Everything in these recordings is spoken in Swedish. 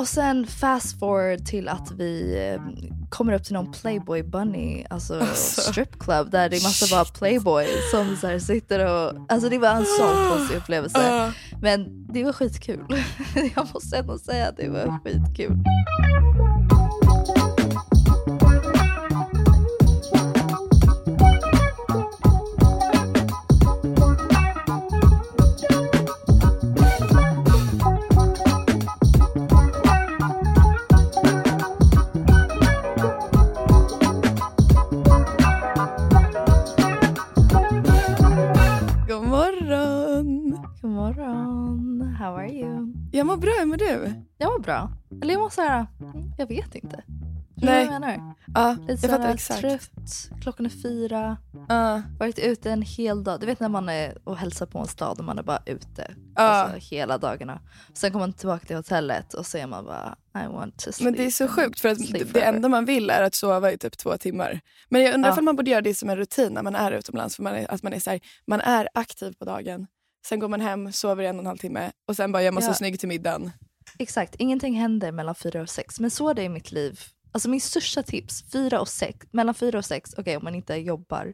Och sen fast forward till att vi eh, kommer upp till någon Playboy Bunny, alltså, strip club där det är massa bara Playboy som så här sitter och, alltså det var en sån konstig upplevelse. Men det var skitkul. Jag måste ändå säga att det var skitkul. Var bra. Eller jag måste säga, jag vet inte. Nej. Jag menar? Ja, Lite jag fattar exakt. trött, klockan är fyra, Ja, varit ute en hel dag. Du vet när man är och hälsar på en stad och man är bara ute ja. alltså, hela dagarna. Sen kommer man tillbaka till hotellet och så är man bara I want to sleep. Men det är så sjukt för att Sleep det enda man vill är att sova i typ två timmar. Men jag undrar Ja. om man borde göra det som en rutin när man är utomlands. För man är, att man är, så här, man är aktiv på dagen, sen går man hem, sover i en och en halv timme och sen bara gör man så Ja. snygg till middagen. Exakt, ingenting händer mellan fyra och sex. Men så är det i mitt liv. Alltså min största tips, fyra och sex, mellan fyra och sex, okej om man inte jobbar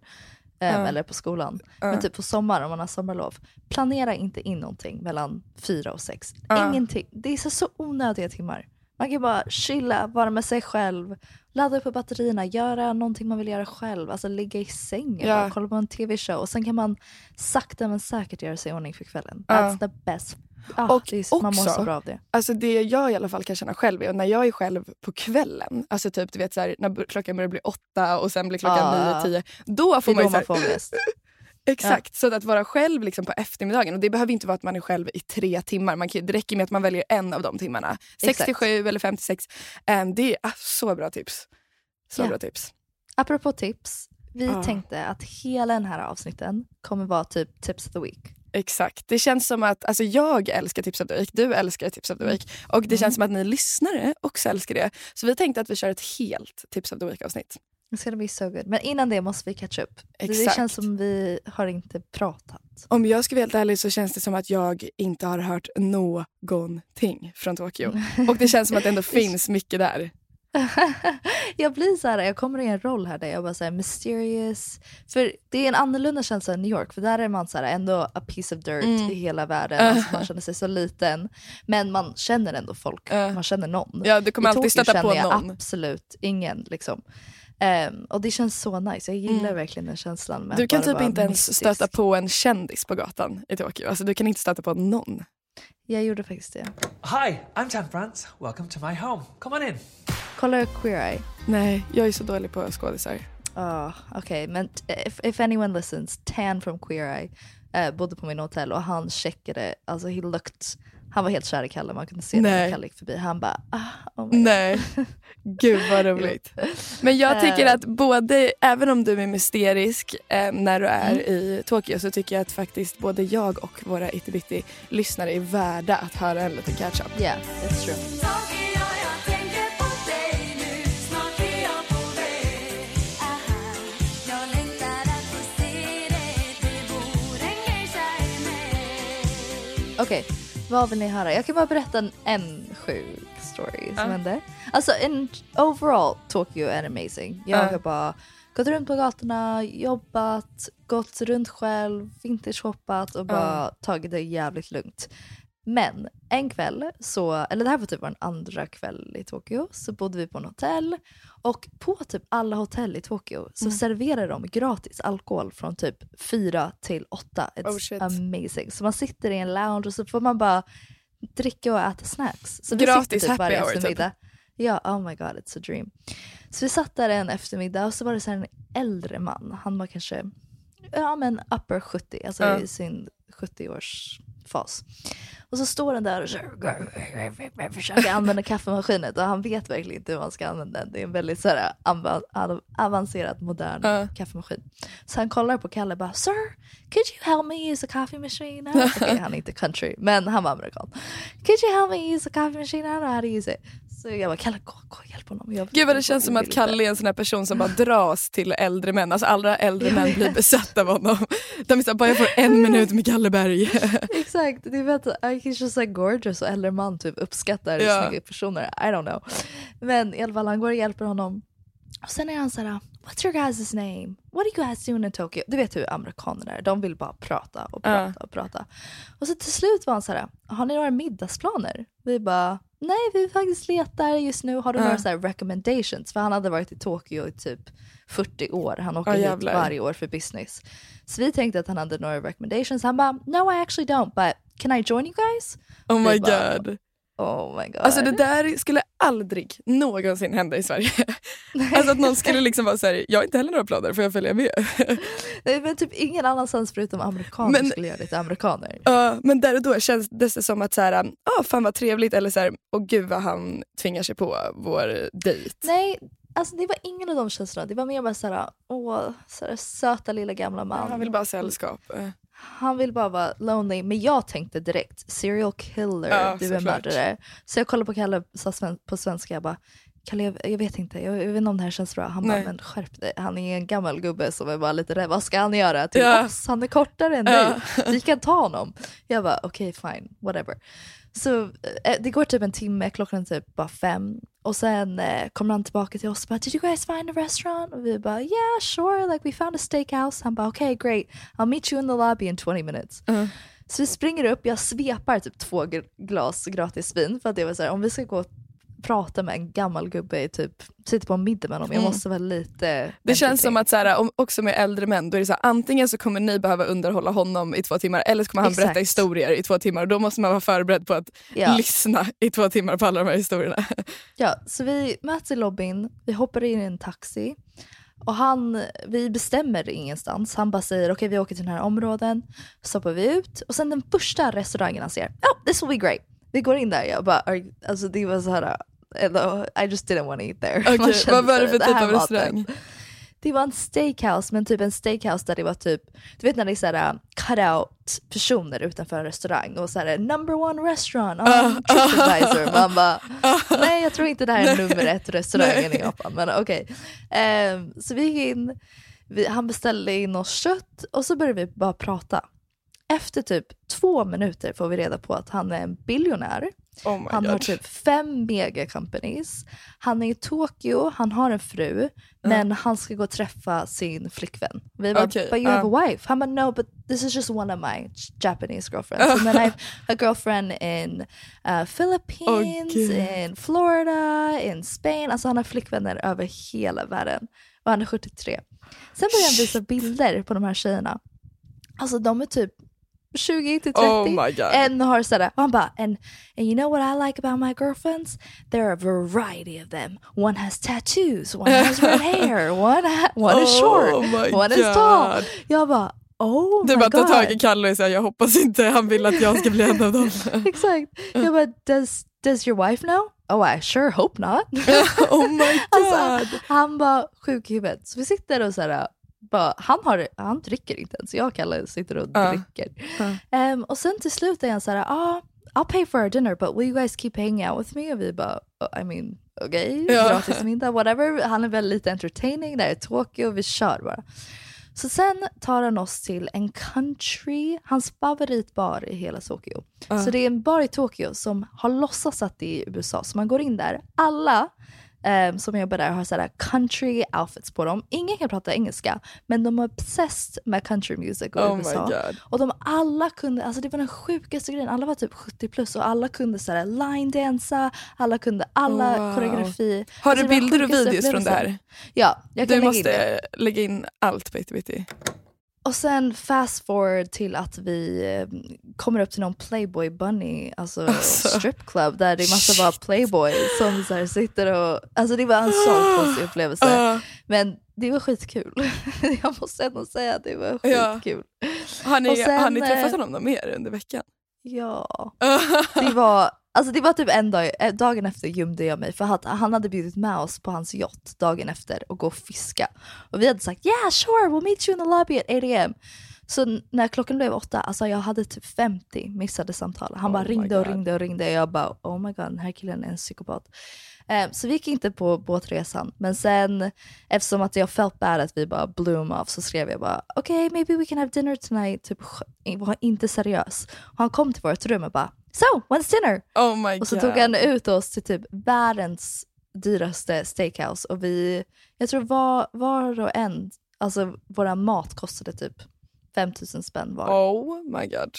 ehm, Ja. eller på skolan. Ja. Men typ på sommar om man har sommarlov. Planera inte in någonting mellan fyra och sex. Ja. Ingenting. Det är så, så onödiga timmar. Man kan bara chilla, vara med sig själv, ladda upp på batterierna, göra någonting man vill göra själv. Alltså ligga i sängen, bara kolla på en tv-show. Och sen kan man sakta men säkert göra sig i ordning för kvällen. That's the best. Ah, Och det är, man mår också- så bra av det. Alltså det jag i alla fall kan känna själv är när jag är själv på kvällen, alltså typ du vet så här, när klockan börjar bli åtta och sen blir klockan Ja. nio, tio. Då Det får är man då man får ångest. Exakt, så att vara själv liksom på eftermiddagen. Och det behöver inte vara att man är själv i tre timmar. Man kan, det räcker med att man väljer en av de timmarna. Exakt. 67 eller 56. Um, det är ah, så bra tips. Så Ja. bra tips. Apropå tips, vi Ja. tänkte att hela den här avsnitten kommer vara typ tips of the week. Exakt. Det känns som att alltså jag älskar Tips of the Week, du älskar Tips of the Week och det Mm. känns som att ni lyssnare också älskar det. Så vi tänkte att vi kör ett helt Tips of the Week-avsnitt. It's gonna be so good. Men innan det måste vi catch up. Det Exakt. känns som vi har inte pratat. Om jag ska vara helt ärlig så känns det som att jag inte har hört någonting från Tokyo. Och det känns som att det ändå finns mycket där. jag blir så här, jag kommer i en roll här där jag bara säger mysterious. För det är en annorlunda känsla än New York för där är man så här, ändå a piece of dirt Mm. i hela världen. Alltså man känner sig så liten. Men man känner ändå folk. Ja. Man känner någon. Ja, du kommer I alltid stöta på känner jag någon. absolut ingen. Liksom. Ehm, och det känns så nice. Jag gillar Mm. verkligen den känslan. Med Du kan typ inte ens mystisk. stöta på en kändis på gatan i Tokyo. Alltså, du kan inte stöta på någon. Jag gjorde faktiskt det. Hi, I'm Dan France. Welcome to my home. Come on in. Kolla Queer Eye. Nej, jag är så dålig på skådisar. Oh, Okej, men t- if, if anyone listens, Tan from Queer Eye eh, bodde på min hotell och han checkade, alltså he looked, han var helt kär i Kalle, man kunde se det när. Kalle gick förbi. Han bara, ah, oh my God. Nej, gud vad roligt. Men jag tycker Eh. att både, även om du är mysterisk eh, när du är i Tokyo så tycker jag att faktiskt både jag och våra itty lyssnare är värda att höra en liten catch-up. Yeah, it's true. Okej, vad vill ni höra? Jag kan bara berätta en, en sjuk story som hände. Alltså en overall Tokyo är amazing. Jag Ja. har bara gått runt på gatorna, jobbat, gått runt själv, vintage-shoppat och bara tagit det jävligt lugnt. Men en kväll, så, eller det här var typ vår andra kväll i Tokyo, så bodde vi på en hotell. Och på typ alla hotell i Tokyo så Mm. serverar de gratis alkohol från typ 4 till 8. It's Oh, amazing. Så man sitter i en lounge och så får man bara dricka och äta snacks. Så Gratis typ happy hour, typ. eftermiddag. Ja, oh my god, it's a dream. Så vi satt där en eftermiddag och så var det så en äldre man. Han var kanske ja, men upper 70, alltså Ja. i sin 70-årsfas. Och så står han där och försöker använda kaffemaskinen och han vet verkligen inte hur man ska använda den. Det är en väldigt så här, ava- av- avancerad modern Ja. kaffemaskin. Så han kollar på Kalle och bara “Sir, could you help me use a coffee machine?” Okej, han är inte country, men han var amerikan. “Could you help me use a coffee machine? I don't know how to use it.” Så jag bara “Kalle, gå, gå hjälp honom.” Jag, Gud vad det känns som att Kalle är en sån här person som bara dras till äldre män. Alltså alla äldre män blir besatta av honom. De är såhär, bara jag får en minut med Kalle Berg. Exakt, det är för att he's just like gorgeous och äldre man typ uppskattar Ja. snygga personer. I don't know. Men i alla fall han går och hjälper honom. Och sen är han såhär, what's your guys' name? What are you guys doing in Tokyo? Du vet hur amerikaner är, de vill bara prata och prata Ja. och prata. Och så till slut var han såhär, har ni några middagsplaner? Vi bara, nej vi faktiskt letar just nu, har du några så här recommendations? För han hade varit i Tokyo i typ 40 år, han åker Ja, hit varje år för business. Så vi tänkte att han hade några recommendations, han bara, no I actually don't but can I join you guys? Oh my bara, god. Oh my god. Alltså det där skulle aldrig någonsin hända i Sverige. Alltså att någon skulle liksom vara såhär, jag har inte heller några planer, får jag följa med? Nej, men typ ingen annanstans förutom amerikaner Men- skulle göra det till amerikaner. Ja, men där och då känns det som att såhär, ah, fan vad trevligt eller såhär, åh gud vad han tvingar sig på vår dejt. Nej, alltså det var ingen av de känslorna. Det var mer bara såhär, åh, såhär, söta lilla gamla man. Han vill bara ha sällskap. Han vill bara vara lonely. Men jag tänkte direkt, serial killer, Ja, du är mördare. Så jag kollade på Kalle på svenska, jag bara, Kalle jag, vet inte, jag, vet inte om det här känns bra. Han bara, Nej. men skärp dig. Han är en gammal gubbe som är bara lite rädd. Vad ska han göra till Ja. Han är kortare än Ja. dig. Vi kan ta honom. Jag bara, okej fine, whatever. Så eh, det går typ en timme, klockan är typ bara fem. Och sen eh, kommer han tillbaka till oss och bara, did you guys find a restaurant? Och vi bara, yeah sure, like we found a steakhouse. Han bara, okay great, I'll meet you in the lobby in 20 minutes. Mm. Så vi springer upp, jag svepar typ två gl- glas gratis vin för att det var så här, om vi ska gå prata med en gammal gubbe typ, sitta på en middag med honom, jag Mm. måste vara lite Det känns som att såhär, om, också med äldre män, då är det såhär, antingen så kommer ni behöva underhålla honom i två timmar eller så kommer han Exakt. berätta historier i två timmar och då måste man vara förberedd på att ja. lyssna i två timmar på alla de här historierna. Ja, så vi möts i lobbyn, vi hoppar in i en taxi och han, vi bestämmer ingenstans. Han bara säger okej vi åker till den här områden, så hoppar vi ut och sen den första restaurangen han ser, oh this will be great. Vi går in där, jag bara, alltså det var så här, I just didn't want to eat there. Kände vad var det för typ av restaurang? Det var en steakhouse, men typ en steakhouse där det var typ, du vet när det är såhär cut-out personer utanför en restaurang och såhär number one restaurant on Ah, Tripadvisor. Man bara, nej jag tror inte det här är nummer ett restaurangen i Japan, men okej. Ehm, så vi gick in, vi, han beställde in oss kött och så började vi bara prata. Efter typ två minuter får vi reda på att han är en biljonär. Oh Han God. har typ fem mega companies. Han är i Tokyo, han har en fru, men han ska gå och träffa sin flickvän. Vi bara, Okej, but you have a wife. Han bara, no but this is just one of my Japanese girlfriends. And then I have a girlfriend in uh, Philippines, Gud. in Florida, in Spain. Alltså han har flickvänner över hela världen. Och han är 73. Sen börjar han visa bilder på de här tjejerna. Alltså de är typ 20 till 30. Oh my God. En har sådär, han bara, and, and you know what I like about my girlfriends? There are a variety of them. One has tattoos, one has red hair, one, ha- one is Oh short, my one is tall. God. Jag bara, oh Du bara tar god. tag i Kalle och säger jag hoppas inte han vill att jag ska bli en av dem. Exakt. Jag bara, does, does your wife know? Oh I sure hope not. oh my god. Alltså, han var sjuk i huvudet. Så vi sitter och så här, bara, han, har, han dricker inte ens, jag och Kalle sitter och dricker. Ehm, och sen till slut är han så här, ah, I'll pay for our dinner but will you guys keep hanging out with me? Och vi bara, oh, I mean, okej, Ja. gratis middag, whatever. Han är väldigt lite entertaining, det här är Tokyo, vi kör bara. Så sen tar han oss till en country, hans favoritbar i hela Tokyo. Så det är en bar i Tokyo som har låtsats att det är i USA. Så man går in där, alla um, som jobbar där har sådär country outfits på dem. Ingen kan prata engelska men de är obsessed med country music och Oh USA. Och de alla kunde, alltså det var den sjukaste grejen, alla var typ 70 plus och alla kunde sådär line-dansa, alla kunde alla Wow. koreografi. Har Alltså, du bilder och videos från det här? Ja, jag kan Du lägga in det. måste lägga in allt på Itty Och sen fast forward till att vi eh, kommer upp till någon Playboy Bunny, alltså, Alltså. strip club där det är massa bara Playboy som så här sitter och, alltså det var en sån konstig upplevelse. Ah, Men det var skitkul. jag måste ändå säga att det var Ja. skitkul. har, ni, Och sen, har ni träffat eh, honom mer under veckan? Ja. Det var, alltså det var typ en dag, eh, dagen efter gömde jag mig för att han hade bjudit med oss på hans yacht dagen efter och gå och fiska. Och vi hade sagt yeah sure we'll meet you in the lobby at 8 am. Så när klockan blev åtta, alltså jag hade typ 50 missade samtal. Han Oh bara ringde och ringde och ringde och jag bara oh my god den här killen är en psykopat. Eh, så vi gick inte på båtresan men sen eftersom att jag felt bad att vi bara bloom off så skrev jag bara okej maybe we can have dinner tonight. Typ var inte seriös. Och han kom till vårt rum och bara so when's dinner? Oh my Och så tog han ut oss till typ världens dyraste steakhouse och vi, jag tror var, var och en, alltså våra mat kostade typ 5000 spänn var. Oh my god.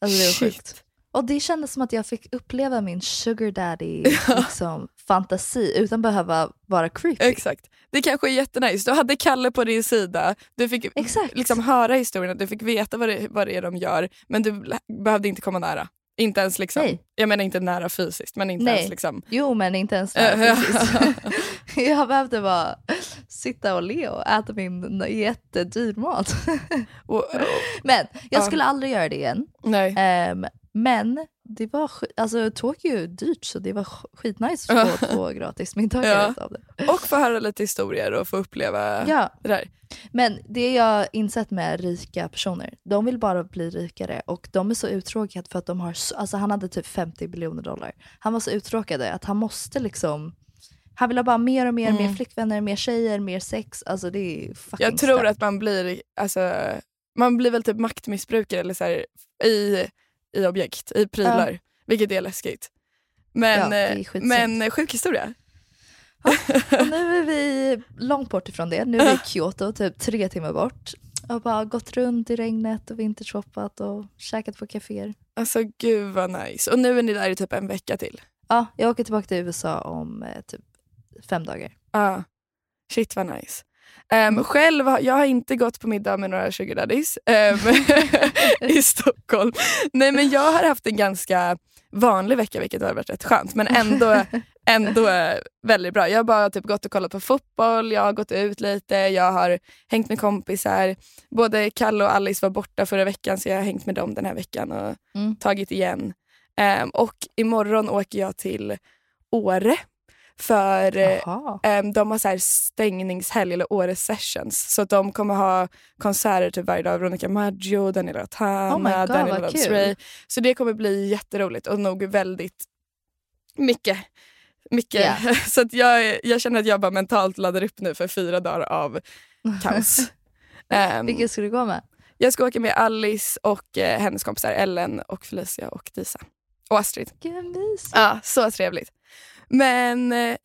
Alltså det var Shit. sjukt. Och det kändes som att jag fick uppleva min sugar daddy liksom, fantasi utan behöva vara creepy. Exakt. Det kanske är jättenice. Du hade Kalle på din sida. Du fick Exakt. liksom höra historien, du fick veta vad det, vad det är de gör men du behövde inte komma nära. Inte ens liksom, Nej. jag menar inte nära fysiskt men inte Nej. ens liksom. Jo men inte ens där, precis. Jag behövde bara sitta och le och äta min jättedyr mat. Och, Men jag Ja. skulle aldrig göra det igen. nej. Ehm, men det var alltså Tokyo är dyrt så det var sk- skitnice att få två gratis middagar Ja. utav det. Och få höra lite historier och få uppleva Ja, det där. men det jag insett med rika personer, de vill bara bli rikare och de är så uttråkade för att de har, så- alltså han hade typ 50 miljoner dollar. Han var så uttråkad att han måste liksom, han vill ha bara mer och mer, Mm. mer flickvänner, mer tjejer, mer sex. Alltså det är fucking Jag tror stört. att man blir, alltså, man blir väl typ maktmissbrukare eller så här, i, i objekt, i prylar. Vilket är läskigt. Men, Ja, eh, men sjuk historia. Och nu är vi långt bort ifrån det. Nu är vi i Kyoto, typ tre timmar bort. Och bara gått runt i regnet och vintershoppat och käkat på kaféer. Alltså gud vad nice. Och nu är ni där i typ en vecka till. Ja, jag åker tillbaka till USA om eh, typ fem dagar. Ja. Shit vad nice. Um, själv jag har inte gått på middag med några sugar daddies ehm, i Stockholm. Nej men jag har haft en ganska vanlig vecka vilket har varit rätt skönt men ändå, ändå väldigt bra. Jag har bara typ gått och kollat på fotboll, jag har gått ut lite, jag har hängt med kompisar. Både Kalle och Alice var borta förra veckan så jag har hängt med dem den här veckan och Mm. tagit igen. Ehm, och imorgon åker jag till Åre för eh, Jaha. Ehm, de har så här stängningshelg, eller Åre Sessions. Så de kommer ha konserter typ varje dag. Veronica Maggio, Daniela Tana, Oh God, Daniel vad Lance kul. Ray. Så det kommer bli jätteroligt och nog väldigt mycket. mycket. Ja. Så att jag, jag känner att jag bara mentalt laddar upp nu för fyra dagar av kaos. Ehm, Vilka ska du gå med? jag ska åka med Alice och eh, hennes kompisar Ellen, och Felicia och Disa. Och Astrid. Gud. Ja, så trevligt. Men eh,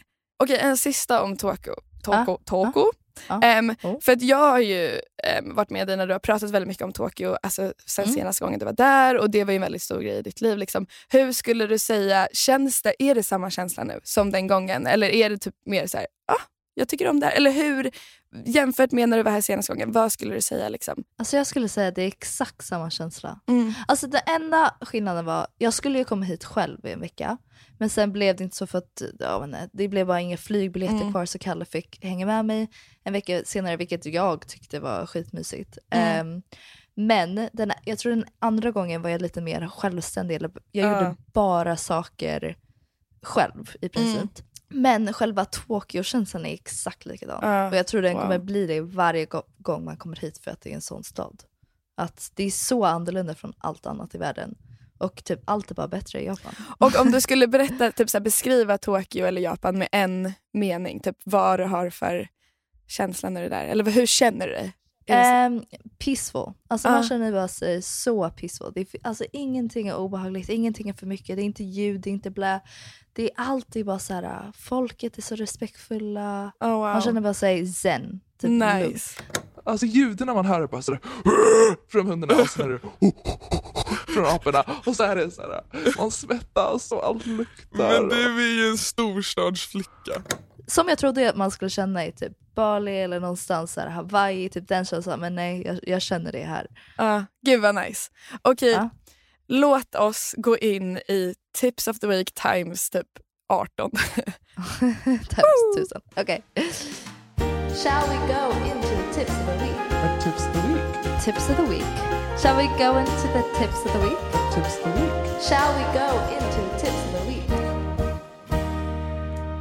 okej, en sista om Toko. Toko, Toko. Ja. Ehm, Oh. För att jag har ju ehm, varit med dig när du har pratat väldigt mycket om Tokyo alltså, sen Mm. senaste gången du var där och det var ju en väldigt stor grej i ditt liv. Liksom. Hur skulle du säga, känns det, är det samma känsla nu som den gången? Eller är det typ mer så här, ah, jag tycker om det här. Eller hur, jämfört med när du var här senaste gången, vad skulle du säga? Liksom? Alltså jag skulle säga att det är exakt samma känsla. Mm. Alltså den enda skillnaden var, jag skulle ju komma hit själv i en vecka. Men sen blev det inte så för att ja, men, det blev bara inga flygbiljetter Mm. kvar så Kalle fick hänga med mig en vecka senare vilket jag tyckte var skitmysigt. Mm. Ehm, men den, jag tror den andra gången var jag lite mer självständig. Jag Ja. gjorde bara saker själv i princip. Mm. Men själva Tokyo-känslan är exakt likadan. Ja, Och jag tror den wow. kommer bli det varje gång man kommer hit för att det är en sån stad. Att det är så annorlunda från allt annat i världen. Och typ allt är bara bättre i Japan. Och om du skulle berätta, typ så här, beskriva Tokyo eller Japan med en mening, typ vad du har för känsla när du är där. Eller hur känner du dig? Ehm, peaceful. Alltså Ja. man känner bara sig så peaceful. Det är, alltså ingenting är obehagligt, ingenting är för mycket, det är inte ljud, det är inte blä. Det är alltid bara så här. folket är så respektfulla. Oh, wow. Man känner bara sig zen. Typ lugn. nice. Alltså ljuden man hör är bara sådär från hundarna och sen är det från aporna och så är det såhär, man svettas och allt luktar. Men du är ju en storstadsflicka. Som jag trodde att man skulle känna i typ Bali eller någonstans så här, Hawaii, typ den känslan. Men nej, jag, jag känner det här. Ja, gud vad nice. Okej, Ja. Låt oss gå in i tips of the week times typ 18. Times tusen. Okej. Shall we go into the tips of the week? What tips of the week? Tips of the week. Shall we go into the tips of the week? What tips of the week? Shall we go into the tips of the week?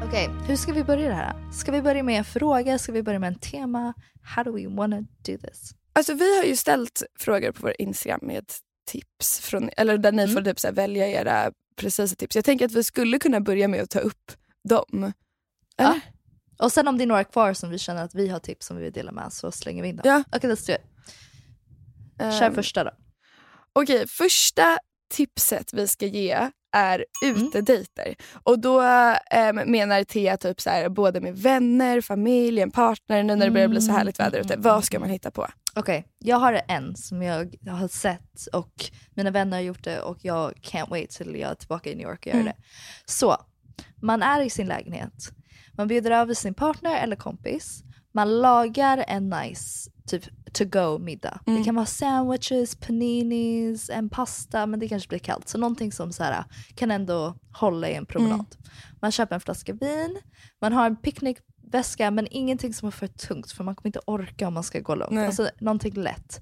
Okej, hur ska vi börja det här? Ska vi börja med en fråga? Ska vi börja med en tema? How do we wanna do this? Alltså vi har ju ställt frågor på vår Instagram med tips, från, eller där ni Mm. får typ så välja era precisa tips. Jag tänker att vi skulle kunna börja med att ta upp dem. Ja. Och sen om det är några kvar som vi känner att vi har tips som vi vill dela med så slänger vi in dem. Ja. Okej, let's do it. Kör Ehm, första då. Okej, första tipset vi ska ge är Mm. utedejter. Och då ehm, menar Thea typ så här, både med vänner, familj, en partner, nu när det börjar bli så härligt väder ute. Mm. Vad ska man hitta på? Okej, jag har en som jag har sett och mina vänner har gjort det och jag can't wait till jag är tillbaka i New York och gör Mm. det. Så, man är i sin lägenhet. Man bjuder över sin partner eller kompis. Man lagar en nice typ to go middag. Mm. Det kan vara sandwiches, paninis, en pasta men det kanske blir kallt. Så någonting som så här, kan ändå hålla i en promenad. Mm. Man köper en flaska vin, man har en picknickväska men ingenting som är för tungt för man kommer inte orka om man ska gå långt. Nej. Alltså någonting lätt.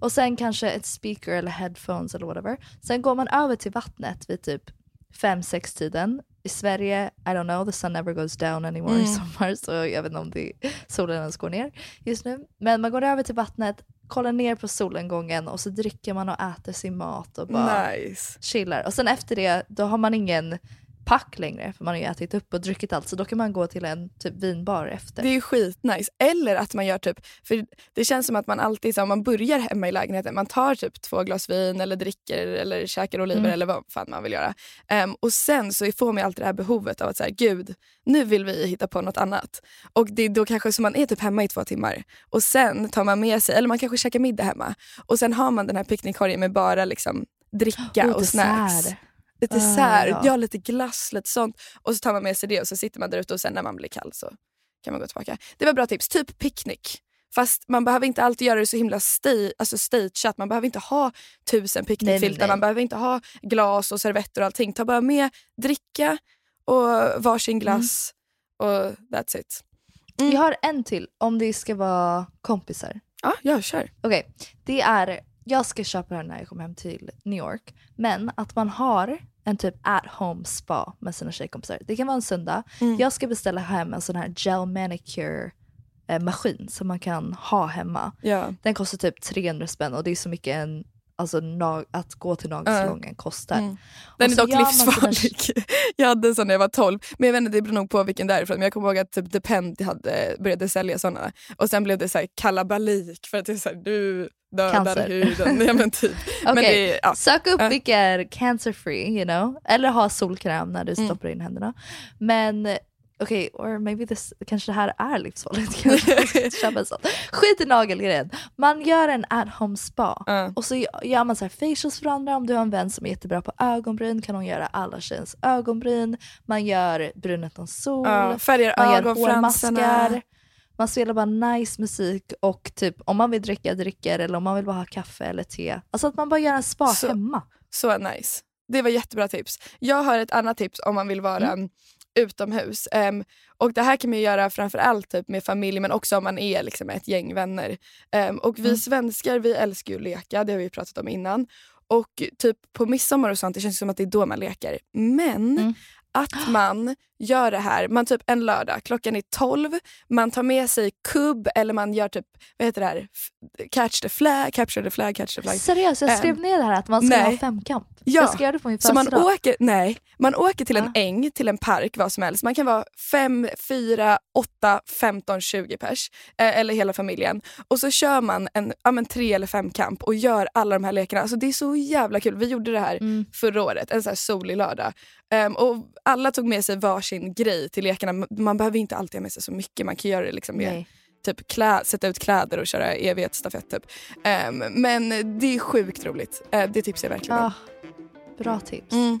Och sen kanske ett speaker eller headphones eller whatever. Sen går man över till vattnet vid typ 5-6 tiden. I Sverige, I don't know, the sun never goes down anymore i Mm. sommar så jag vet inte om det, solen ens går ner just nu. Men man går över till vattnet, kollar ner på solnedgången och så dricker man och äter sin mat och bara Nice. chillar. Och sen efter det, då har man ingen pack längre för man har ju ätit upp och druckit allt så då kan man gå till en typ vinbar efter. Det är ju skitnice. Eller att man gör typ, för det känns som att man alltid, så här, om man börjar hemma i lägenheten, man tar typ två glas vin eller dricker eller käkar oliver Mm. eller vad fan man vill göra. Ehm, och sen så får man alltid det här behovet av att säga gud, nu vill vi hitta på något annat. Och det är då kanske som man är typ hemma i två timmar och sen tar man med sig, eller man kanske käkar middag hemma och sen har man den här picknickkorgen med bara liksom dricka Och och snacks. dessert. Lite Ah, dessert, ja. ja. lite glass, lite sånt. Och så tar man med sig det och så sitter man där ute och sen när man blir kall så kan man gå tillbaka. Det var bra tips. Typ picknick. Fast man behöver inte alltid göra det så himla alltså stageat. Man behöver inte ha tusen picknickfiltar. Man behöver inte ha glas och servetter och allting. Ta bara med dricka och varsin glass och that's it. Mm. Jag har en till om det ska vara kompisar. Ja, jag kör. Okej, det är, jag ska köpa den när jag kommer hem till New York. Men att man har en typ at home spa med sina tjejkompisar. Det kan vara en söndag. Mm. Jag ska beställa hem en sån här gel manicure eh, maskin som man kan ha hemma. Ja. Den kostar typ 300 spänn och det är så mycket en, alltså, att gå till nagelsalongen kostar. Mm. Den är dock man sina- livsfarlig. Jag hade en sån när jag var 12. Men jag vet inte, det beror nog på vilken därifrån. Men jag kommer ihåg att typ Depend hade, började sälja såna. Och sen blev det så här kalabalik för att det är så här, du dödar Cancer. huden. Ja, men typ. men Okej, det, är- ja. Sök upp Ja. vilka är cancer free, you know. Eller ha solkräm när du Mm. stoppar in händerna. Men okej, or maybe this, kanske det här är livsfarligt. Skit i nagelgrejen. Man gör en at home spa. Ja. Och så gör man så facials för andra. Om du har en vän som är jättebra på ögonbryn kan hon göra alla tjejens ögonbryn. Man gör brun utan sol. Ja, färgar man gör hårmaskar. Man spelar bara nice musik och typ om man vill dricka dricker eller om man vill bara ha kaffe eller te. Alltså att man bara gör en spa Så- hemma. Så nice. Det var jättebra tips. Jag har ett annat tips om man vill vara Mm. Utomhus. Ehm, och Det här kan man göra framförallt typ med familj men också om man är liksom ett gäng vänner. Ehm, och Vi Mm. svenskar vi älskar ju att leka, det har vi pratat om innan. Och typ på midsommar och sånt, det känns som att det är då man leker. Men Mm. Att man gör det här, man typ en lördag, klockan är 12, man tar med sig kubb eller man gör typ, vad heter det här, catch the flag, capture the flag, catch the flag. Seriöst, jag skrev Ehm, ner det här att man ska nej. ha femkamp. Ja, Jag göra det på min Så man åker, nej, man åker till en Ja. äng, till en park, vad som helst. Man kan vara 5, 4, 8, 15, 20 pers. Eh, eller hela familjen. Och så kör man en ja, men tre eller fem kamp och gör alla de här lekarna. Alltså, det är så jävla kul. Vi gjorde det här Mm. förra året, en så här solig lördag. Ehm, och alla tog med sig varsin grej till lekarna. Man- behöver inte alltid ha med sig så mycket. Man kan göra det liksom med typ klä, sätta ut kläder och köra evighetsstafett. Typ. Ehm, men det är sjukt roligt. Eh, det tipsar jag verkligen om. Ah, bra tips. Mm.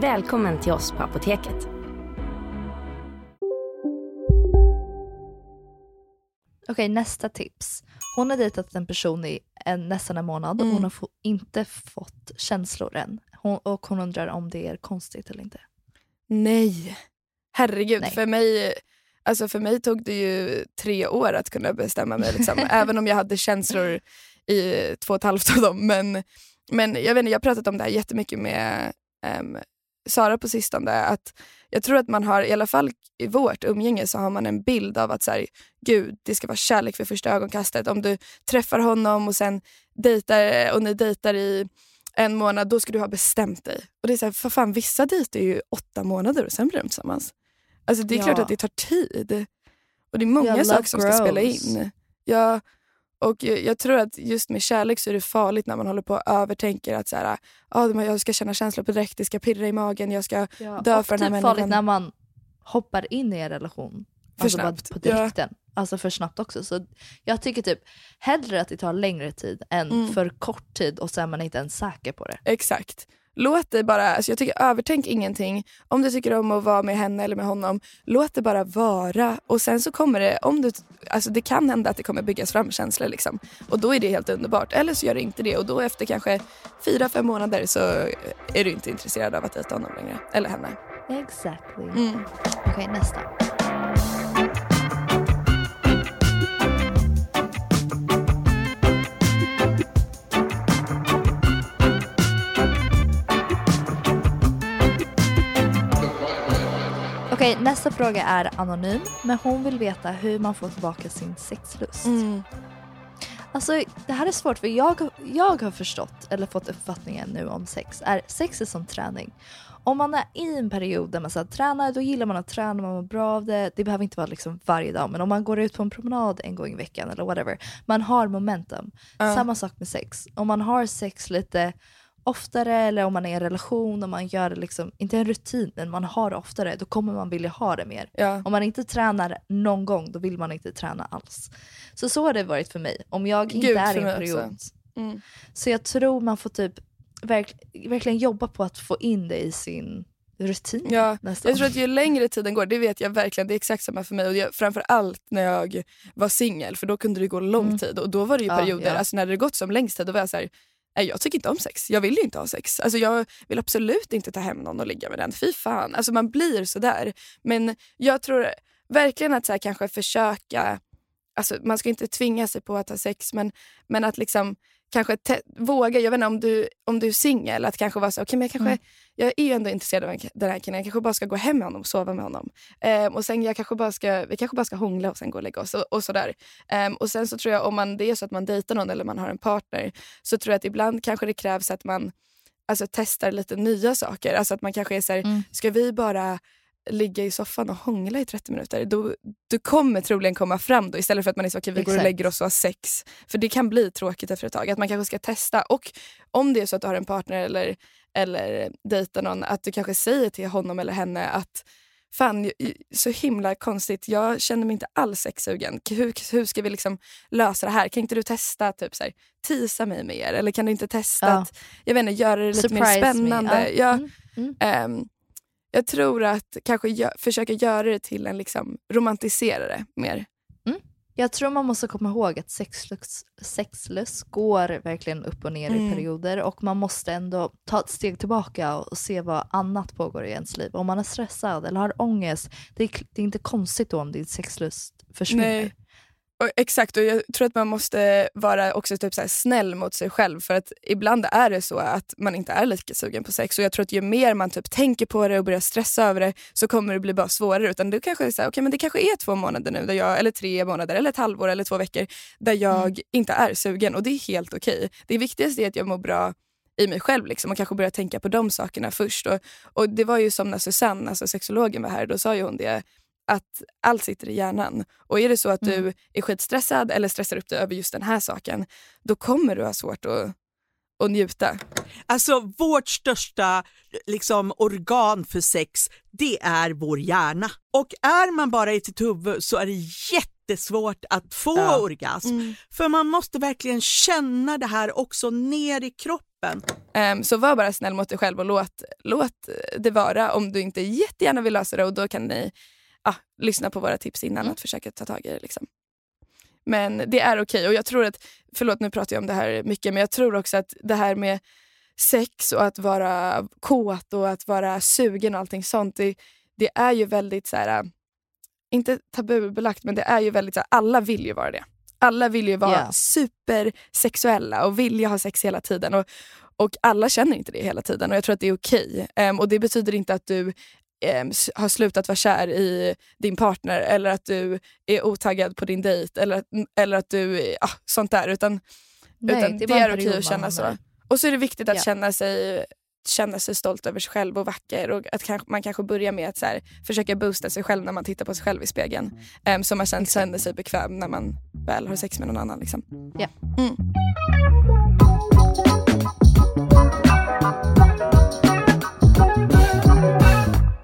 Välkommen till oss på Apoteket. Okej, nästa tips. Hon har dejtat en person i en, nästan en månad och Mm. hon har få, inte fått känslor än. Hon, och hon undrar om det är konstigt eller inte. Nej. Herregud, Nej. För, mig, alltså för mig tog det ju tre år att kunna bestämma mig. Liksom. även om jag hade känslor i två och ett halvt av dem. Men, men jag, vet inte, jag har pratat om det här jättemycket med ehm, Sara på sistone. Att jag tror att man har, i alla fall i vårt umgänge, så har man en bild av att så här, gud, det ska vara kärlek för första ögonkastet. Om du träffar honom och sen dejtar och ni dejtar i en månad, då ska du ha bestämt dig. Och det är så här, för fan, vissa dejtar ju åtta månader och sen blir de tillsammans. Alltså det är Ja. klart att det tar tid. Och det är många love saker som ska spela in. Ja, och jag, tror att just med kärlek så är det farligt när man håller på och övertänker att så här, ah, jag ska känna känslor på direkt, det ska pirra i magen, jag ska Ja, dö för den här typ farligt människan. när man hoppar in i en relation. För alltså snabbt. på direkten. Alltså för snabbt också. Så jag tycker typ hellre att det tar längre tid än Mm. för kort tid och sen är man inte ens säker på det. Exakt. Låt det bara, alltså jag tycker övertänk ingenting. Om du tycker om att vara med henne eller med honom, låt det bara vara. Och sen så kommer det, om du, alltså det kan hända att det kommer byggas fram känslor. Liksom. Och då är det helt underbart. Eller så gör det inte det. Och då efter kanske fyra, fem månader så är du inte intresserad av att dejta honom längre. Eller henne. Exactly. Mm. Okej, nästa. Okej, nästa fråga är anonym, men hon vill veta hur man får tillbaka sin sexlust. Mm. Alltså det här är svårt för jag, jag har förstått eller fått uppfattningen nu om sex är sex är som träning. Om man är i en period där man så här, tränar då gillar man att träna, man mår bra av det. Det behöver inte vara liksom varje dag men om man går ut på en promenad en gång i veckan eller whatever. Man har momentum. Ja. Samma sak med sex. Om man har sex lite oftare eller om man är i en relation och man gör det liksom, inte en rutin men man har det oftare då kommer man vilja ha det mer. Ja. Om man inte tränar någon gång då vill man inte träna alls. Så så har det varit för mig. Om jag inte Gud, är i en period. också. Mm. Så jag tror man får typ verk, verkligen jobba på att få in det i sin rutin. Ja. Jag tror att ju längre tiden går, det vet jag verkligen, det är exakt samma för mig. Och jag, framförallt när jag var singel, för då kunde det gå lång Mm. tid. Och då var det ju Ja, perioder, ja. alltså när det gått som längst tid, då var jag så här, jag tycker inte om sex. Jag vill ju inte ha sex. Alltså jag vill absolut inte ta hem någon och ligga med den. Fy fan. Alltså man blir sådär. Men jag tror verkligen att så här, kanske försöka, alltså man ska inte tvinga sig på att ha sex, men, men att liksom kanske våga, jag vet inte om du, om du är singel, att kanske vara så, okay, men jag kanske Mm. jag är ju ändå intresserad av en- den här killen, jag kanske bara ska gå hem med honom och sova med honom. Ehm, och sen jag kanske bara ska, vi kanske bara ska hångla och sen gå och lägga oss och, och sådär. Ehm, och sen så tror jag om man, det är så att man dejtar någon eller man har en partner så tror jag att ibland kanske det krävs att man alltså, testar lite nya saker. Alltså att man kanske är såhär, Mm. ska vi bara ligga i soffan och hångla i 30 minuter, då, du kommer troligen komma fram då istället för att man är så okej vi går och lägger oss och har sex. För det kan bli tråkigt efter ett tag. Att man kanske ska testa. Och om det är så att du har en partner eller, eller dejtar någon, att du kanske säger till honom eller henne att fan, så himla konstigt, jag känner mig inte alls sexsugen. Hur, hur ska vi liksom lösa det här? Kan inte du testa typ så här, tisa mig mer? Eller kan du inte testa Ja. att jag vet inte, göra det lite Surprise mer me. spännande? Ja. Ja. Mm, mm. Ehm, jag tror att kanske gö- försöka göra det till en liksom, romantisera det mer. Jag tror man måste komma ihåg att sexlust, sexlust går verkligen upp och ner Mm. i perioder och man måste ändå ta ett steg tillbaka och se vad annat pågår i ens liv. Om man är stressad eller har ångest, det är, det är inte konstigt då om din sexlust försvinner. Nej. Och, exakt, och jag tror att man måste vara också typ så snäll mot sig själv för att ibland är det så att man inte är lika sugen på sex och jag tror att ju mer man typ tänker på det och börjar stressa över det så kommer det bli bara svårare. Utan du kanske är så här, okay, men det kanske är två månader nu, där jag, eller tre månader, eller ett halvår eller två veckor där jag Mm. inte är sugen och det är helt okej. Det viktigaste är att jag mår bra i mig själv liksom, och kanske börja tänka på de sakerna först. Och, och Det var ju som när Susanne, alltså sexologen var här, då sa ju hon det att allt sitter i hjärnan. Och är det så att Mm. du är skitstressad eller stressar upp dig över just den här saken, då kommer du ha svårt att, att njuta. Alltså vårt största liksom, organ för sex, det är vår hjärna. Och är man bara i sitt huvud så är det jättesvårt att få Ja. orgasm. För man måste verkligen känna det här också ner i kroppen. Ehm, så var bara snäll mot dig själv och låt, låt det vara om du inte jättegärna vill lösa det och då kan ni ah, lyssna på våra tips innan Mm. att försöka ta tag i det. Liksom. Men det är okej och jag tror att, förlåt nu pratar jag om det här mycket, men jag tror också att det här med sex och att vara kåt och att vara sugen och allting sånt, det, det är ju väldigt så här, inte tabubelagt, men det är ju väldigt så här, alla vill ju vara det. Alla vill ju vara Ja. supersexuella och vilja ha sex hela tiden. Och, och alla känner inte det hela tiden och jag tror att det är okej. Ehm, och det betyder inte att du ehm, s- har slutat vara kär i din partner eller att du är otaggad på din dejt eller, eller att du, är- ah, sånt där. Utan, Nej, utan det en är okej att känna så. Och så är det viktigt att Ja. känna sig känna sig stolt över sig själv och vacker och att kanske, man kanske börjar med att så här, försöka boosta sig själv när man tittar på sig själv i spegeln. Um, så man sen känner sig bekväm när man väl har sex med någon annan. Liksom. Ja. Mm.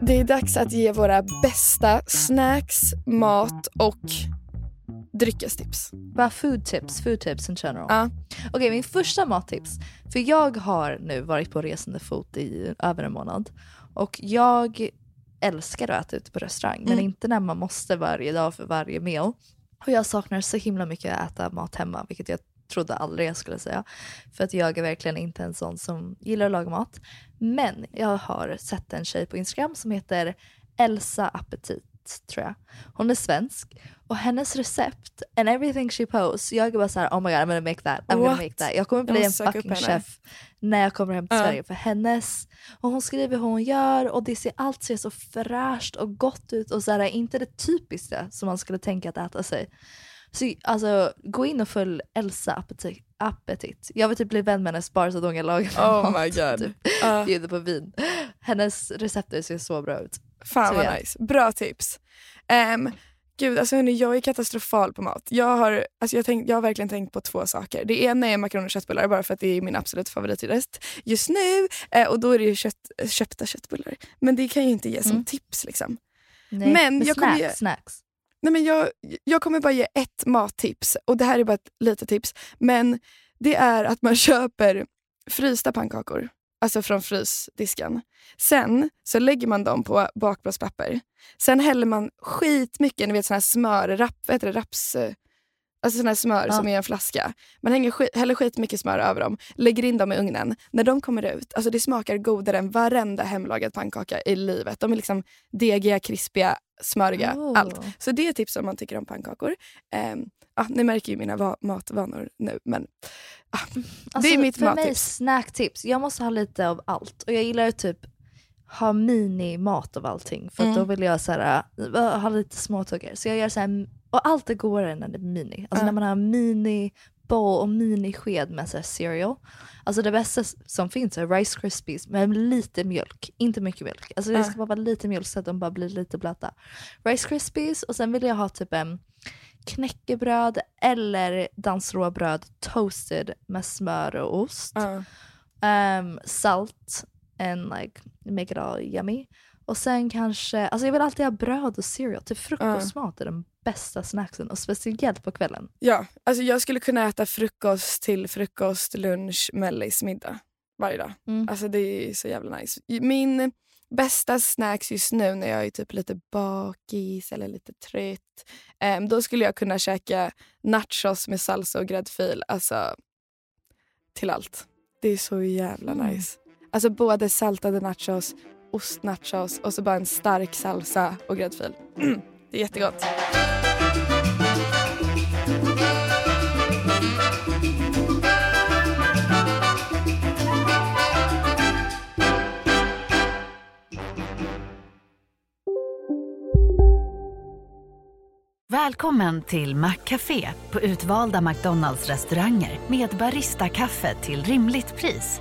Det är dags att ge våra bästa snacks, mat och dryckestips. Bara food tips, food tips in general. Ja. Okej, min första mattips. För jag har nu varit på resande fot i över en månad. Och jag älskar att äta ute på restaurang, men Mm. inte när man måste varje dag för varje meal. Och jag saknar så himla mycket att äta mat hemma, vilket jag trodde aldrig jag skulle säga. För att jag är verkligen inte en sån som gillar att laga mat. Men jag har sett en tjej på Instagram som heter Elsa Appetit, tror jag. Hon är svensk och hennes recept and everything she posts, jag är bara såhär oh my god I'm gonna make that, I'm gonna make that. Jag kommer Jag bli en söka upp fucking chef när jag kommer hem till Ja. Sverige för hennes, och hon skriver hur hon gör och det ser, allt ser så fräscht och gott ut och så här, inte det typiska som man skulle tänka att äta sig. Så alltså gå in och följ Elsa Appetit. Appetit. Jag vill typ bli vän med hennes bara så att hon kan laga Oh mat. my god. Typ, Ja. bjuda på vin. Hennes recepter ser så bra ut. Fan Så vad ja. nice. Bra tips. Um, gud, alltså hörni, jag är katastrofal på mat. Jag har, alltså jag, tänk, jag har verkligen tänkt på två saker. Det ena är makaroner och köttbullar bara för att det är min absolut favoriträtt just nu. Eh, och då är det ju kött, köpta köttbullar. Men det kan jag ju inte ge som Mm. tips. Liksom. Nej, Men jag kommer snacks, ge- snacks. Nej, men jag, jag kommer bara ge ett mattips och det här är bara ett litet tips. Men det är att man köper frysta pannkakor, alltså från frysdisken. Sen så lägger man dem på bakplåtspapper. Sen häller man skitmycket, ni vet sån här smör, rap, vad heter det, raps... Eh, eh, Alltså sån här smör Ja. som är en flaska. Man hänger skit, häller skitmycket smör över dem, lägger in dem i ugnen. När de kommer ut, alltså det smakar godare än varenda hemlagad pannkaka i livet. De är liksom degiga, krispiga, smöriga, Oh. allt. Så det är tips om man tycker om pannkakor. Um, ja, ni märker ju mina va- matvanor nu. Men, Alltså, det är mitt för mig mattips. snacktips, jag måste ha lite av allt. Och jag gillar typ ha mini-mat av allting. För Mm. då vill jag så här, äh, ha lite småtuggar. Så jag gör så här, och allt är godare när det är mini. Alltså Ja. när man har mini bowl och mini sked med så här cereal. Alltså det bästa som finns är Rice Krispies med lite mjölk, inte mycket mjölk. Alltså det ska bara vara lite mjölk så att de bara blir lite blöta. Rice Krispies och sen vill jag ha typ en knäckebröd eller dansråbröd toasted med smör och ost. Ja. Um, salt and like make it all yummy. Och sen kanske, alltså jag vill alltid ha bröd och cereal. Till frukostmat är den bästa snacksen och speciellt på kvällen. Ja, alltså jag skulle kunna äta frukost till frukost, lunch, mellis, middag varje dag. Mm. Alltså det är så jävla nice. Min bästa snacks just nu när jag är typ lite bakis eller lite trött. em, då skulle jag kunna käka nachos med salsa och gräddfil. Alltså till allt. Det är så jävla Mm. Alltså både saltade nachos, ostnachos och så bara en stark salsa och gräddfil. Mm, det är jättegott. Välkommen till Maccafé på utvalda McDonalds restauranger med Baristakaffe till rimligt pris.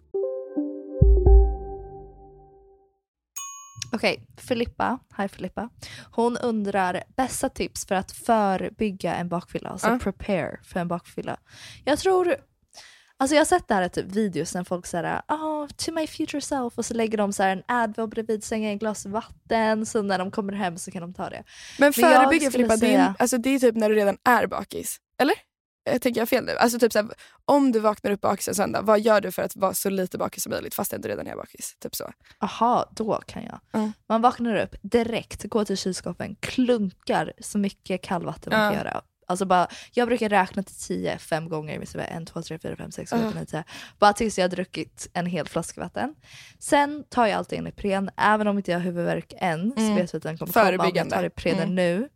Okej, Filippa, hi Filippa. Hon undrar bästa tips för att förebygga en bakfylla, alltså Ja. prepare för en bakfylla. Jag tror, alltså jag har sett det här typ videos när folk säger oh, to my future self och så lägger de så här en Advil bredvid sängen, ett glas vatten, så när de kommer hem så kan de ta det. Men förebygga Filippa, det, är, säga- alltså, det är typ när du redan är bakis. Eller? Jag tänker jag fel nu? Alltså typ såhär, om du vaknar upp bakis en söndag, vad gör du för att vara så lite bakis som möjligt fastän du redan är bakis? Typ så. Aha, då kan jag. Mm. Man vaknar upp direkt, går till kylskåpen, klunkar så mycket kallvatten man Ja. kan göra. Alltså bara, jag brukar räkna till tio fem gånger, sådär en, två, tre, fyra, fem, sex, sju, åtta, nio, tio. Bara tills jag har druckit en hel flaska vatten. Sen tar jag alltid en Ipren, även om inte jag har huvudvärk än, så Mm. vet jag att den kommer komma. Om jag tar Iprenen Mm. nu,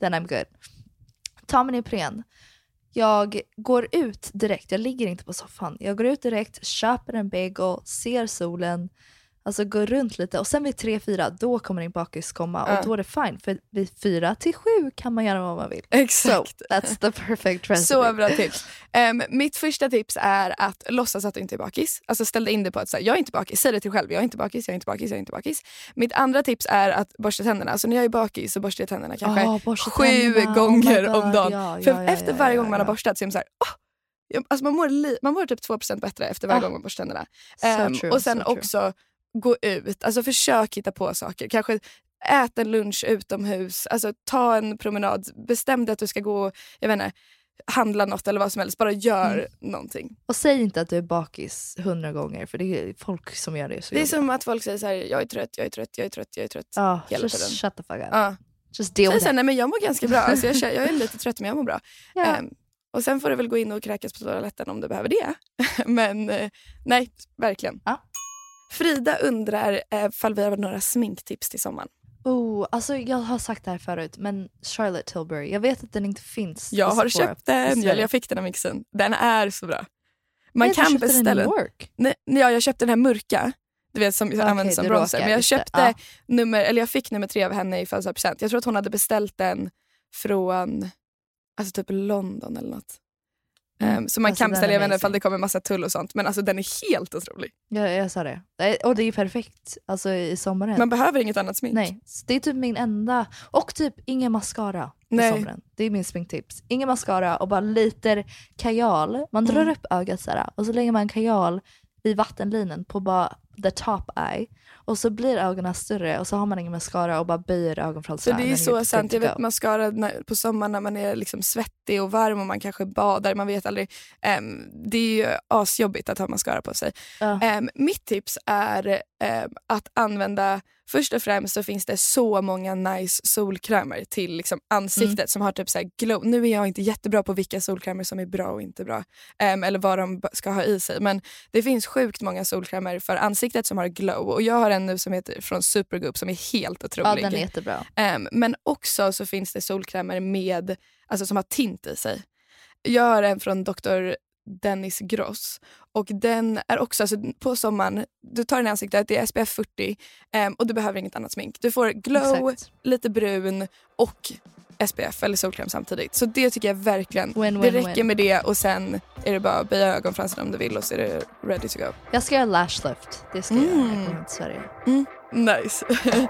then I'm good. Ta min Ipren. Jag går ut direkt, jag ligger inte på soffan. Jag går ut direkt, köper en bagel, ser solen, alltså går runt lite och sen vid 3-4 då kommer din bakis komma Ja. och då är det fine för vid 4 till 7 kan man göra vad man vill. Exakt. So that's the perfect recipe. Så bra tips. Ehm, mitt första tips är att låtsas att du inte är bakis. Alltså ställ in dig på att säga jag är inte bakis. Säg det till dig själv. Jag är inte bakis, jag är inte bakis, jag är inte bakis. Mitt andra tips är att borsta tänderna. Alltså när jag är bakis så borstar jag tänderna kanske borsta sju tänderna. Oh gånger my om dagen. Ja, För ja, ja, efter ja, varje ja, gång man har ja. borstat så är man såhär, oh! Jag- alltså man, mår man mår typ 2% bättre efter varje Ah. gång man borstar tänderna. So Ehm, true, och sen so true. också gå ut. Alltså försök hitta på saker. Kanske ät en lunch utomhus. Alltså ta en promenad. Bestäm dig att du ska gå jag vet inte, handla något eller vad som helst. Bara gör Mm. någonting. Och säg inte att du är bakis hundra gånger för det är folk som gör det. Så Det är som att folk säger så här, jag är trött, jag är trött, jag är trött, jag är trött. Ja, hela just tiden. shut the fuck up. Ja. Just deal with it. nej men jag mår ganska bra. Alltså jag, jag är lite trött men jag mår bra. Ja. Ehm, och sen får du väl gå in och kräkas på toaletten om du behöver det. men eh, nej, verkligen. Ja. Frida undrar eh, ifall vi har några sminktips till sommaren. Oh, alltså jag har sagt det här förut, men Charlotte Tilbury, jag vet att den inte finns. Jag har köpt den, eller jag fick den av mixen. Den är så bra. Man Jag kan den beställa York. Nej, ja, jag köpte den här mörka. Du vet som Okej, används som bronzer. Men jag köpte Ja. nummer, eller jag fick nummer tre av henne i födelsedagspresent. Jag tror att hon hade beställt den från alltså typ London eller något. Ehm, så man Alltså, beställa, jag vet inte ifall det kommer massa tull och sånt men alltså den är helt otrolig. Ja, jag sa det. Och det är perfekt alltså, i sommaren. Man behöver inget annat smink. Nej, det är typ min enda. Och typ ingen mascara i Nej. sommaren. Det är min sminktips. Ingen mascara och bara lite kajal. Man drar Mm. upp ögat så här, och så lägger man kajal i vattenlinjen på bara the top eye. Och så blir ögonen större och så har man ingen mascara och bara böjer Så ögonfransarna. det är så sant. Jag vet mascara när, på sommaren när man är liksom svettig och varm och man kanske badar, man vet aldrig. Ehm, det är ju asjobbigt att ha mascara på sig. Ja. Ehm, mitt tips är ehm, att använda, först och främst så finns det så många nice solkrämer till liksom ansiktet Mm. som har typ så här glow. Nu är jag inte jättebra på vilka solkrämer som är bra och inte bra. ehm, eller vad de ska ha i sig. Men det finns sjukt många solkrämer för ansiktet som har glow. Och jag har en nu som heter från Supergoop som är helt otrolig. Ja, den är jättebra. Ehm, men också så finns det solkrämer med, alltså som har tint i sig. Jag har en från Dr. Dennis Gross och den är också, alltså på sommaren, du tar den i ansiktet, det är SPF 40 ehm, och du behöver inget annat smink. Du får glow, Exakt. lite brun och SPF eller solkräm samtidigt. Så det tycker jag verkligen, Win, det win, räcker win. med det och sen är det bara att böja ögonfransarna om du vill och så är det ready to go. Jag ska göra lash lift. Det ska jag göra när jag Mm. kommer till Sverige. Mm, nice.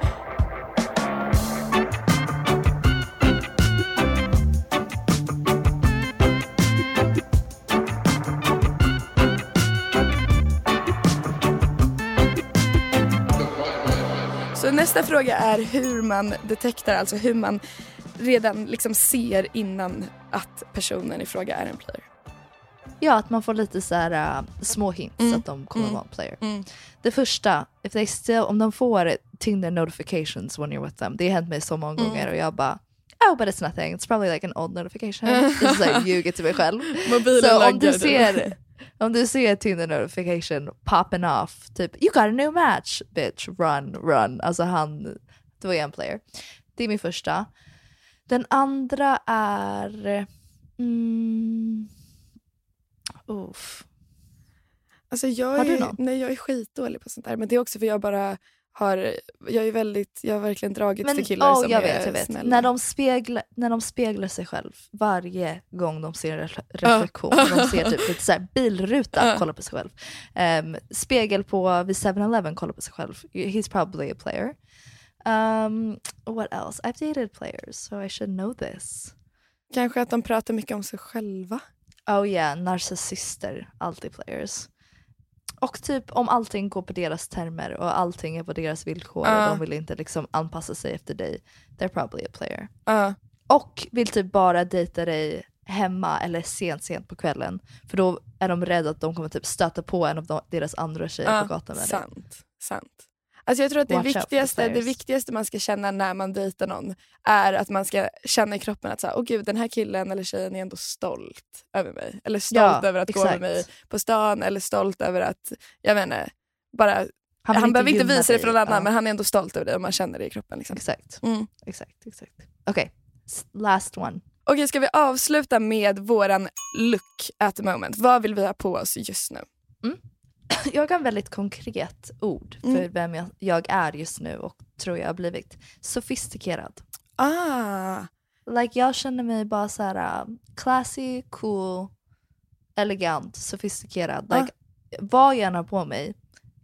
nästa fråga är hur man detektar, alltså hur man redan liksom ser innan att personen i fråga är en player. Ja, att man får lite så här uh, små hints Mm. att de kommer Mm. vara en player. Mm. Det första, if they still, om de får Tinder notifications when you're with them. Det har hänt mig så många Mm. gånger och jag bara Oh but it's nothing, it's probably like an old notification. Det är såhär ljuger till mig själv. Mobilen så om du ser om du ser Tinder notification popping off, typ you got a new match bitch, run, run. Alltså han, är jag en player. Det är min första. Den andra är... Mm, uff. Alltså jag, Har du är, någon? nej, jag är skitdålig på sånt där. Men det är också för jag bara har, jag är väldigt, jag har verkligen dragits Men till killar oh, som jag är vet, jag vet. snälla. När de, speglar, när de speglar sig själv varje gång de ser en re- reflektion. När de ser typ lite så här bilruta, Ja. kolla på sig själv. Ehm, spegel på vid 7-Eleven, kolla på sig själv. He's probably a player. Um, what else? I've dated players so I should know this. Kanske att de pratar mycket om sig själva. Oh yeah, narcissister, alltid players. Och typ om allting går på deras termer och allting är på deras villkor Ja. och de vill inte liksom anpassa sig efter dig. They're probably a player. Ja. Och vill typ bara dejta dig hemma eller sent sent på kvällen. För då är de rädda att de kommer typ stöta på en av de, deras andra tjejer Ja, på gatan med dig. sant, sant. Alltså jag tror att det Watch viktigaste, det viktigaste man ska känna när man dejtar någon är att man ska känna i kroppen att så här, åh gud, den här killen eller tjejen är ändå stolt över mig. Eller stolt Ja, över att gå med exakt. mig på stan eller stolt över att, jag vet inte, bara, han, Han inte behöver inte visa det dig, för någon annan ja. men han är ändå stolt över det och man känner det i kroppen. Liksom. Exakt. Mm. Exakt, exakt. Okej, S- last one. Okej, ska vi avsluta med våran look at the moment? Vad vill vi ha på oss just nu? Jag har en väldigt konkret ord för Mm. vem jag, jag är just nu och tror jag har blivit. Sofistikerad. Ah, Like jag känner mig bara så här um, classy, cool, elegant, sofistikerad. Like, Vad jag än har på mig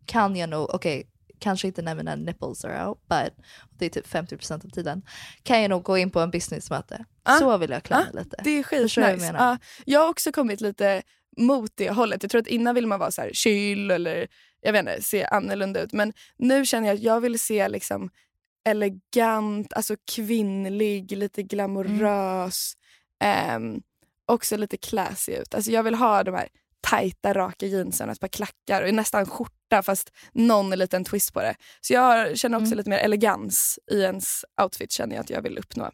kan jag nog, okej, kanske inte när mina nipples are out, but det är typ 50% av tiden, kan jag nog gå in på en businessmöte. Ah. Så vill jag klä mig Ah, lite. Det är jag skitnice. menar? Ja, jag har också kommit lite mot det hållet. Jag tror att innan ville man vara så här chill eller jag vet inte, se annorlunda ut. Men nu känner jag att jag vill se liksom elegant, alltså kvinnlig, lite glamorös. ehm, också lite classy ut. Alltså jag vill ha de här tajta raka jeansen, ett par klackar och nästan skjorta fast någon liten twist på det. Så jag känner också Mm. lite mer elegans i ens outfit känner jag att jag vill uppnå.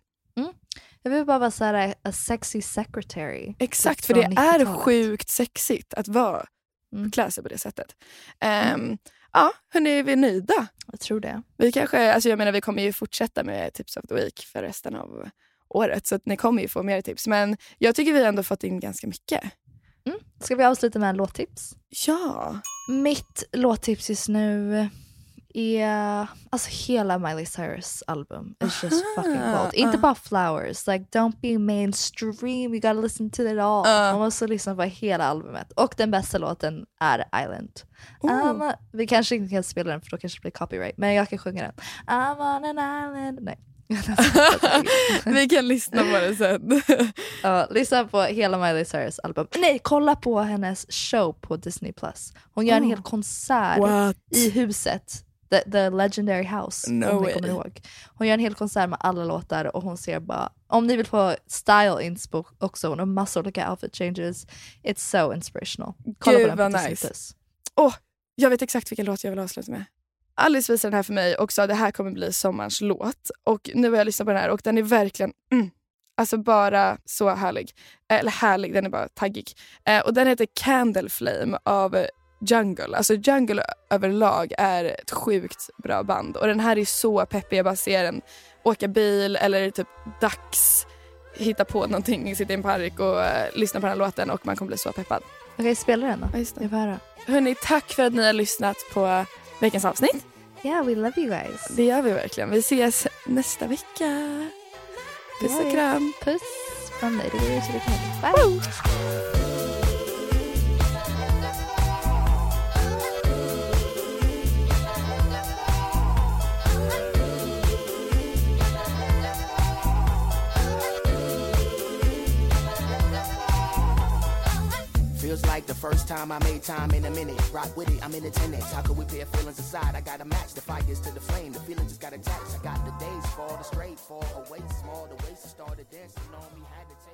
Jag vill bara vara så här a sexy secretary. Exakt, för det är 90-talet. sjukt sexigt att vara Mm. klä sig på det sättet. Um, Ja, hörni, är vi nöjda? Jag tror det. Vi kanske, alltså jag menar vi kommer ju fortsätta med Tips of the Week för resten av året så att ni kommer ju få mer tips. Men jag tycker vi har ändå fått in ganska mycket. Mm. Ska vi avsluta med en låttips? Ja. Mitt låttips just nu, är alltså hela Miley Cyrus album is just fucking gold. Inte uh. bara flowers, like don't be mainstream, you gotta listen to it all. Uh. Man måste lyssna på hela albumet. Och den bästa låten är Island. Oh. Um, vi kanske inte kan spela den för då kanske det blir copyright, men jag kan sjunga den. I'm on an island. Nej. Vi kan lyssna på det sen. Ja, lyssna på hela Miley Cyrus album. Nej, kolla på hennes show på Disney+. Plus. Hon gör en Oh. hel konsert What? i huset. The, the Legendary House, No om ni way. kommer ihåg. Hon gör en hel konsert med alla låtar och hon ser bara, om ni vill få style inspo också, hon har massor olika outfit changes. It's so inspirational. Kolla Gud på den vad nice. Åh, jag vet exakt vilken låt jag vill avsluta med. Alice visade den här för mig och sa att det här kommer bli sommarens låt. Och nu har jag lyssnat på den här och den är verkligen mm, alltså bara så härlig. Eller härlig, den är bara taggig. Eh, och den heter Candle Flame av Jungle. Alltså Jungle överlag är ett sjukt bra band. Och den här är så peppig. Jag bara ser den åka bil eller typ dags hitta på någonting, sitta i en park och eh, lyssna på den här låten och man kommer bli så peppad. Okej, spela den då. Ja, just det. Jag får höra. Hörni, tack för att ni har lyssnat på veckans avsnitt. Yeah, we love you guys. Det gör vi verkligen. Vi ses nästa vecka. Puss och kram. Puss från mig. Det går ut Bye! Feels like the first time I made time in a minute. Rock with it, I'm in attendance. How could we pair feelings aside? I gotta match the fires to the flame. The feelings just got attached. I got the days fall, the straight fall away small. The waist started dancing on me, had to take.